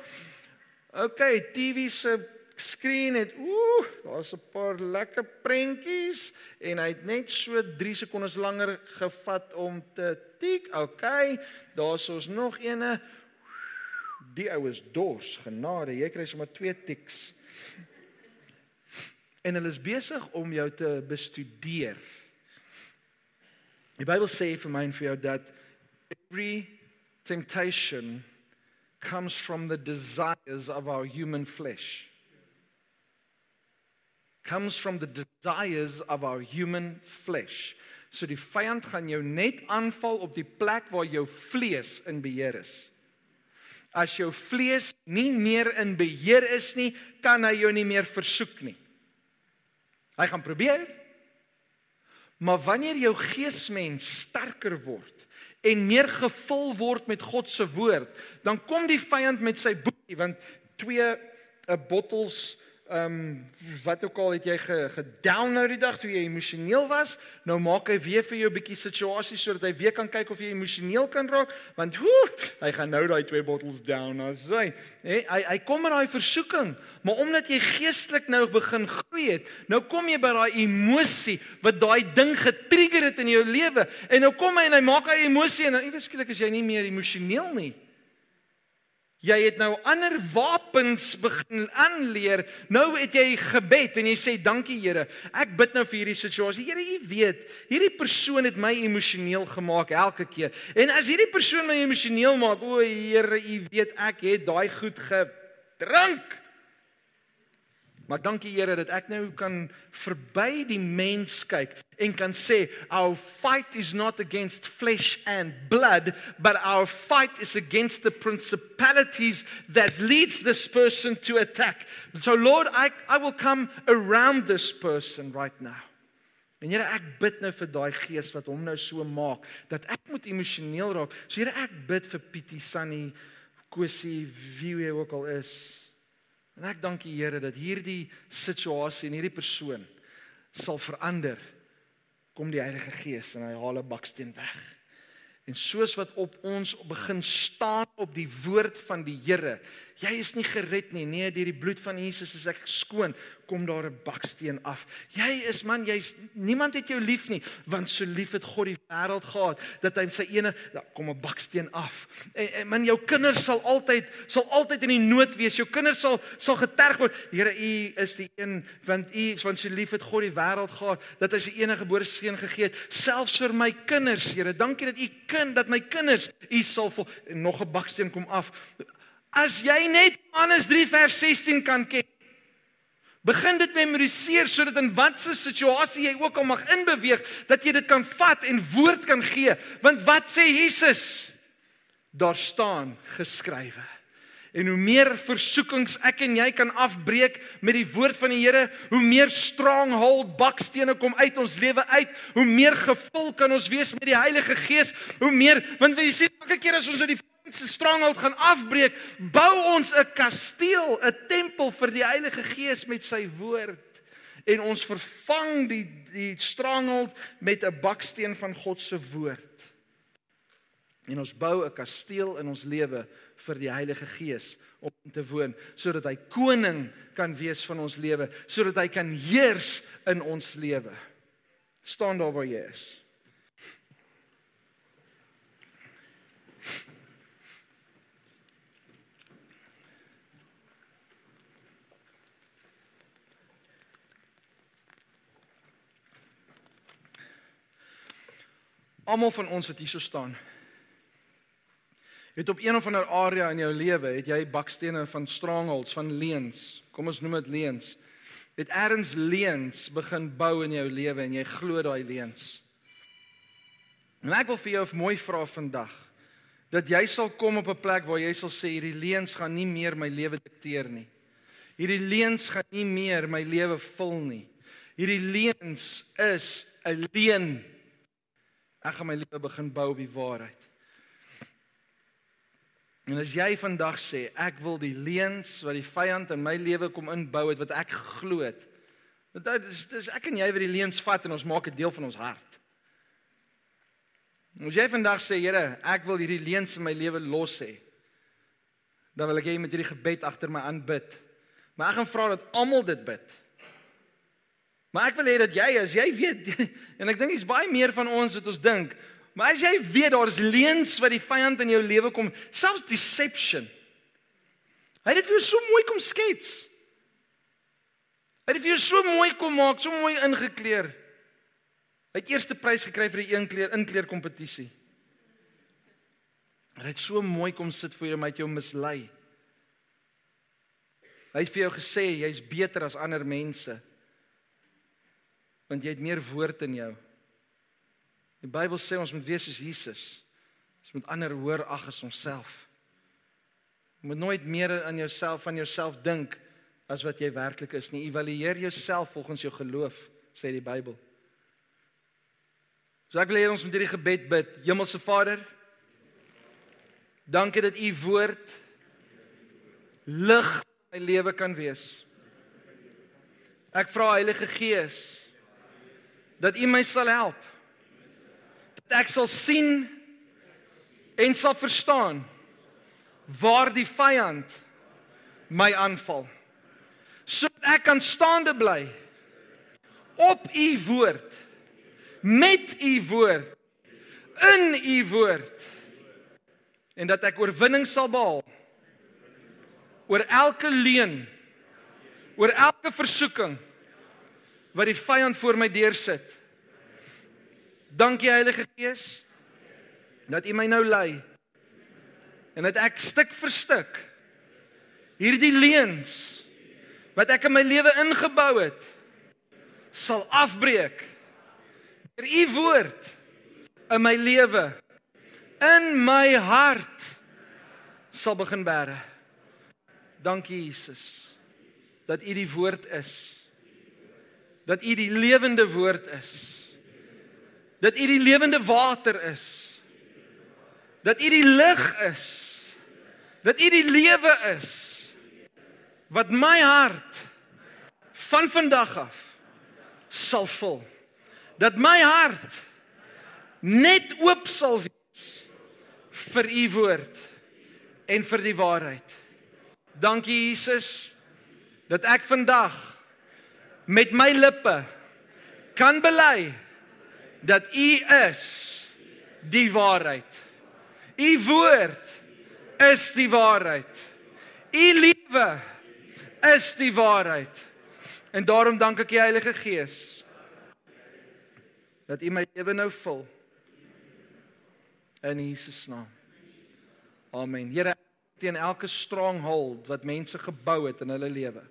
Okay, TV se skreen het ooh, daar's 'n paar lekker prentjies en hy het net so 3 sekondes langer gevat om te tik. Okay, daar's ons nog eene. Die ou is dors, genade, jy kry sommer twee tiks. En hulle is besig om jou te bestudeer. Die Bybel sê vir my en vir jou dat every temptation comes from the desires of our human flesh comes from the desires of our human flesh. So die vyand gaan jou net aanval op die plek waar jou vlees in beheer is. As jou vlees nie meer in beheer is nie, kan hy jou nie meer versoek nie. Hy gaan probeer. Maar wanneer jou geesmens sterker word en meer gevul word met God se woord, dan kom die vyand met sy boekie want twee uh, bottels Ehm um, wat ook al het jy gedownload die dag toe jy emosioneel was, nou maak hy weer vir jou 'n bietjie situasie sodat hy weer kan kyk of jy emosioneel kan raak, want hoe, hy gaan nou daai twee bottles down as hy. Hey, hy hy kom met daai versoeking, maar omdat jy geestelik nou begin groei het, nou kom jy by daai emosie wat daai ding getrigger het in jou lewe en nou kom hy en hy maak hy emosie en nou iewers skielik is jy nie meer emosioneel nie. Jy het nou ander wapens begin aanleer. Nou het jy gebed en jy sê dankie Here. Ek bid nou vir hierdie situasie. Here, U weet, hierdie persoon het my emosioneel gemaak elke keer. En as hierdie persoon my emosioneel maak, o Here, U weet ek het daai goed gedrink. Maar dankie Here dat ek nou kan verby die mens kyk en kan sê our fight is not against flesh and blood but our fight is against the principalities that leads this person to attack. So Lord, I I will come around this person right now. En Here, ek bid nou vir daai gees wat hom nou so maak dat ek moet emosioneel raak. So Here, ek bid vir Pietie, Sunny, Kosie, wie hy ook al is. En ek dank die Here dat hierdie situasie en hierdie persoon sal verander. Kom die Heilige Gees en hy haal 'n baksteen weg. En soos wat op ons begin staan op die woord van die Here, jy is nie gered nie. Nee, deur die bloed van Jesus is ek skoon. Kom daar 'n baksteen af. Jy is man, jy's niemand het jou lief nie, want so lief het God die wêreld gehad dat hy sy ja, kom 'n baksteen af. En, en man, jou kinders sal altyd sal altyd in die nood wees. Jou kinders sal sal geterg word. Here, U is die een want U want so lief het God die wêreld gehad dat hy sy enige gebore seun gegee het, selfs vir my kinders. Here, dankie dat U kind dat my kinders U sal vol, nog 'n baksteen kom af. As jy net Johannes 3 vers 16 kan ken. Begin dit memoriseer sodat in watter situasie jy ook al mag inbeweeg dat jy dit kan vat en woord kan gee. Want wat sê Jesus? Daar staan geskrywe. En hoe meer versoekings ek en jy kan afbreek met die woord van die Here, hoe meer stronghold bakstene kom uit ons lewe uit, hoe meer gevul kan ons wees met die Heilige Gees, hoe meer want jy sien elke keer as ons uit die se stronghold gaan afbreek, bou ons 'n kasteel, 'n tempel vir die Heilige Gees met sy woord en ons vervang die die stronghold met 'n baksteen van God se woord. En ons bou 'n kasteel in ons lewe vir die Heilige Gees om te woon sodat hy koning kan wees van ons lewe, sodat hy kan heers in ons lewe. staan daar waar jy is. Almal van ons wat hierso staan. Het op een of ander area in jou lewe het jy bakstene van strongholds, van leuns. Kom ons noem dit leuns. Het erns leuns begin bou in jou lewe en jy glo daai leuns. En ek wil vir jou 'n mooi vra vandag dat jy sal kom op 'n plek waar jy sal sê hierdie leuns gaan nie meer my lewe dikteer nie. Hierdie leuns gaan nie meer my lewe vul nie. Hierdie leuns is 'n leuen. Ek gaan my lewe begin bou op die waarheid. En as jy vandag sê ek wil die leuns wat die vyand in my lewe kom inbou het wat ek geglo het. Want dit is dis ek en jy wat die leuns vat en ons maak dit deel van ons hart. As jy vandag sê Here, ek wil hierdie leuns in my lewe los hê. Dan wil ek hê jy moet hierdie gebed agter my aanbid. Maar ek gaan vra dat almal dit bid. Maar ek wil hê dat jy as jy weet *laughs* en ek dink dis baie meer van ons wat ons dink Maar as jy weet daar is leuns wat die vyand in jou lewe kom, selfs deception. Hy het dit vir jou so mooi kom skets. Hy het vir jou so mooi kom maak, so mooi ingekleer. Hy het eerste prys gekry vir die een kleer inkleer kompetisie. Hy het so mooi kom sit vir jou met jou mislei. Hy het vir jou gesê jy's beter as ander mense. Want jy het meer woord in jou. Die Bybel sê ons moet wees soos Jesus. Ons moet ander hoor ag as onsself. Jy moet nooit meer aan jouself van jouself dink as wat jy werklik is nie. Evalueer jouself volgens jou geloof, sê die Bybel. So ek wil hê ons moet hierdie gebed bid. Hemelse Vader, dankie dat u woord lig in my lewe kan wees. Ek vra Heilige Gees dat u my sal help. Dat ek sal sien en sal verstaan waar die vyand my aanval. Sodat ek kan staande bly op u woord met u woord in u woord. En dat ek oorwinning sal behaal oor elke leuen oor elke versoeking wat die vyand voor my deursit Dankie Heilige Gees dat U my nou lei. En dat ek stuk vir stuk hierdie leuns wat ek in my lewe ingebou het sal afbreek deur U woord in my lewe in my hart sal begin bære. Dankie Jesus dat U die woord is. Dat U die lewende woord is dat U die lewende water is. Dat U die lig is. Dat U die lewe is wat my hart van vandag af sal vul. Dat my hart net oop sal wees vir U woord en vir die waarheid. Dankie Jesus dat ek vandag met my lippe kan bely dat U is die waarheid. U woord is die waarheid. U lewe is die waarheid. En daarom dank ek die Heilige Gees dat U my lewe nou vul. In Jesus naam. Amen. Here teen elke stronghold wat mense gebou het in hulle lewe.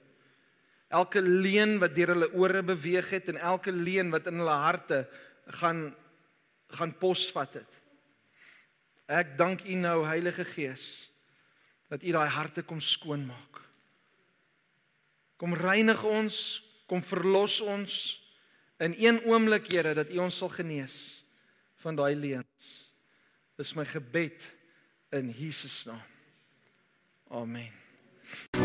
Elke leuen wat deur hulle ore beweeg het en elke leuen wat in hulle harte gaan gaan posvat het. Ek dank U nou Heilige Gees dat U daai harte kom skoonmaak. Kom reinig ons, kom verlos ons in een oomblik Here dat U ons sal genees van daai leuns. Dis my gebed in Jesus naam. Amen.